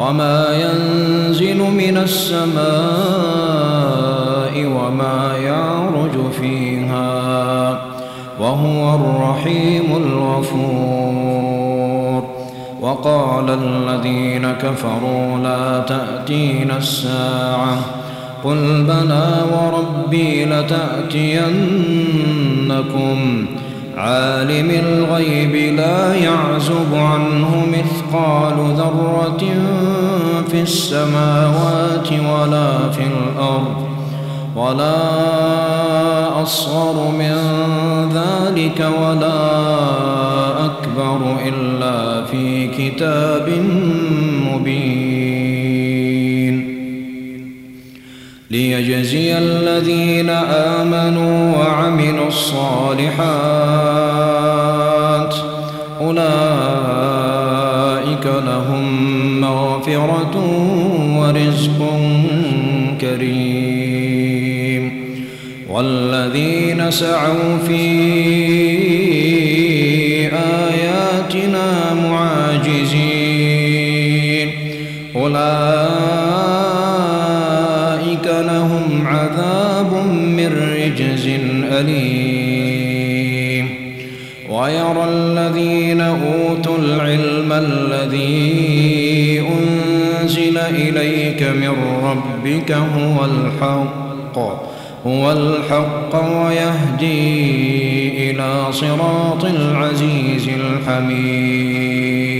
وما ينزل من السماء وما يعرج فيها وهو الرحيم الغفور. وقال الذين كفروا لا تأتين الساعة قل بلى وربي لتأتينكم عالم الغيب لا يعزب عنه مثقال ذرة في السماوات ولا في الأرض ولا أصغر من ذلك ولا أكبر إلا في كتاب مبين ليجزي الذين آمنوا وعملوا الصالحات. أولئك لهم مغفرة ورزق كريم. والذين سعوا في أليم ويرى الذين أوتوا العلم الذي أنزل إليك من ربك هو الحق هو الحق ويهدي إلى صراط العزيز الحميد.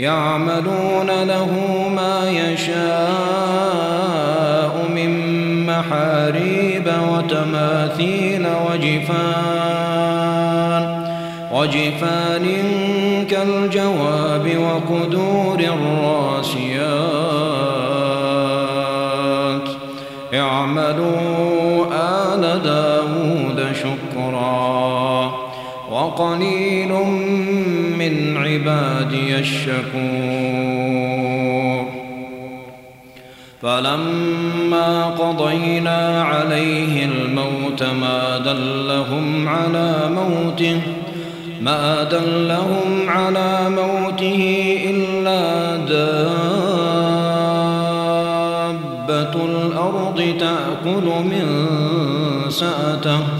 يعملون له ما يشاء من محاريب وتماثيل وجفان وجفان كالجواب وقدور الراسيات. اعملوا آل داود شكرا وقليل من عبادي الشكور. فلما قضينا عليه الموت ما دلهم على موته ما دلهم على موته إلا دابة الأرض تأكل من سأته.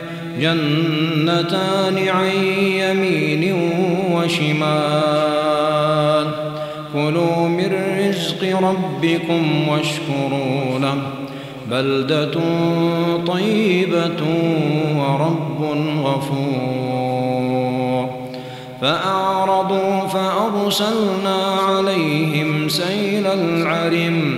جنتان عن يمين وشمال. كلوا من رزق ربكم واشكروا له. بلدة طيبة ورب غفور. فأعرضوا فأرسلنا عليهم سيل العرم.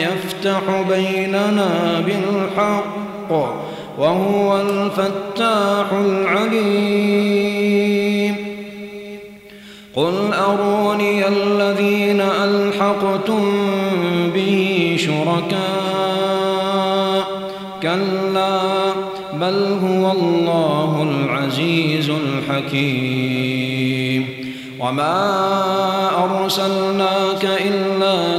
يفتح بيننا بالحق وهو الفتاح العليم. قل أروني الذين ألحقتم به شركاء. كلا بل هو الله العزيز الحكيم. وما أرسلناك إلا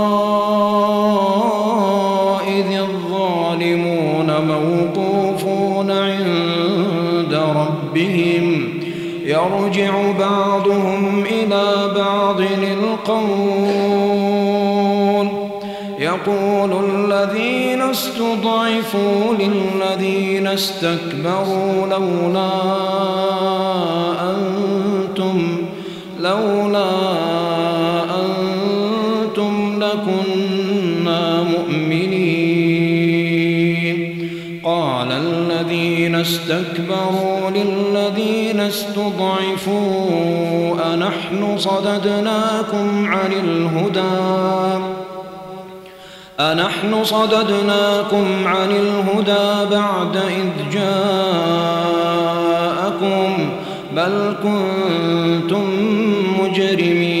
ربهم يرجع بعضهم إلى بعض القول يقول الذين استضعفوا للذين استكبروا لولا أنتم لولا أنتم لكنا مؤمنين. قال الذين استكبروا للذين استضعفوا أنحن صددناكم عن الهدى. أنحن صددناكم عن الهدى بعد إذ جاءكم. بل كنتم مجرمين.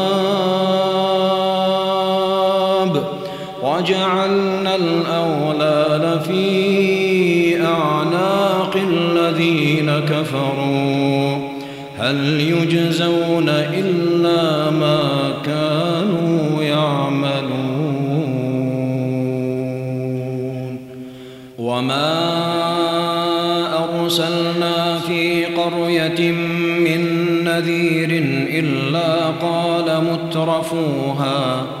وجعلنا الأولال في أعناق الذين كفروا. هل يجزون إلا ما كانوا يعملون؟ وما أرسلنا في قرية من نذير إلا قال مترفوها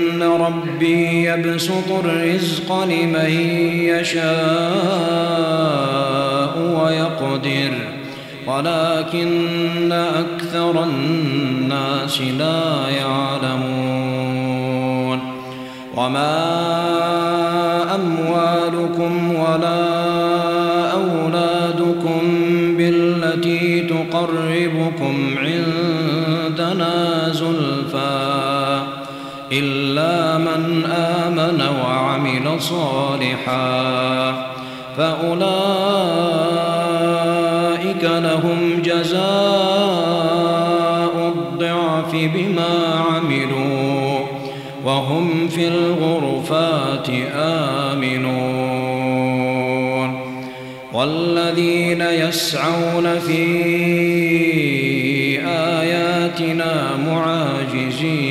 ربي يبسط الرزق لمن يشاء ويقدر ولكن أكثر الناس لا يعلمون. وما أموالكم ولا أولادكم بالتي تقربكم عندنا زلفى إلا صالحا فأولئك لهم جزاء الضعف بما عملوا وهم في الغرفات آمنون والذين يسعون في آياتنا معاجزين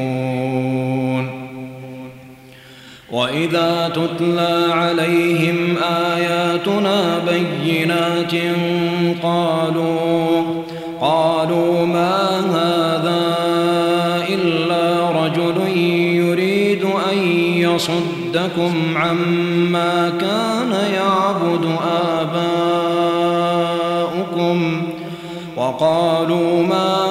وإذا تتلى عليهم آياتنا بينات قالوا قالوا ما هذا إلا رجل يريد أن يصدكم عما كان يعبد آباؤكم وقالوا ما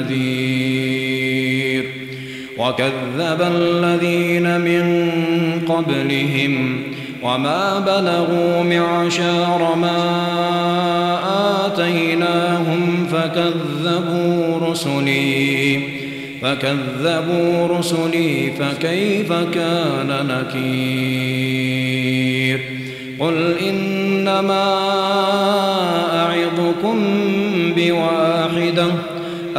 نذير. وكذب الذين من قبلهم وما بلغوا معشار ما آتيناهم فكذبوا رسلي فكذبوا رسلي فكيف كان نكير؟ قل إنما أعظكم بواحدة.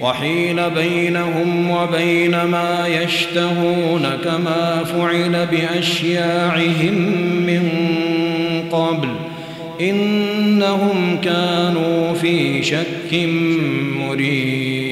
وحيل بينهم وبين ما يشتهون كما فعل بأشياعهم من قبل إنهم كانوا في شك مريب.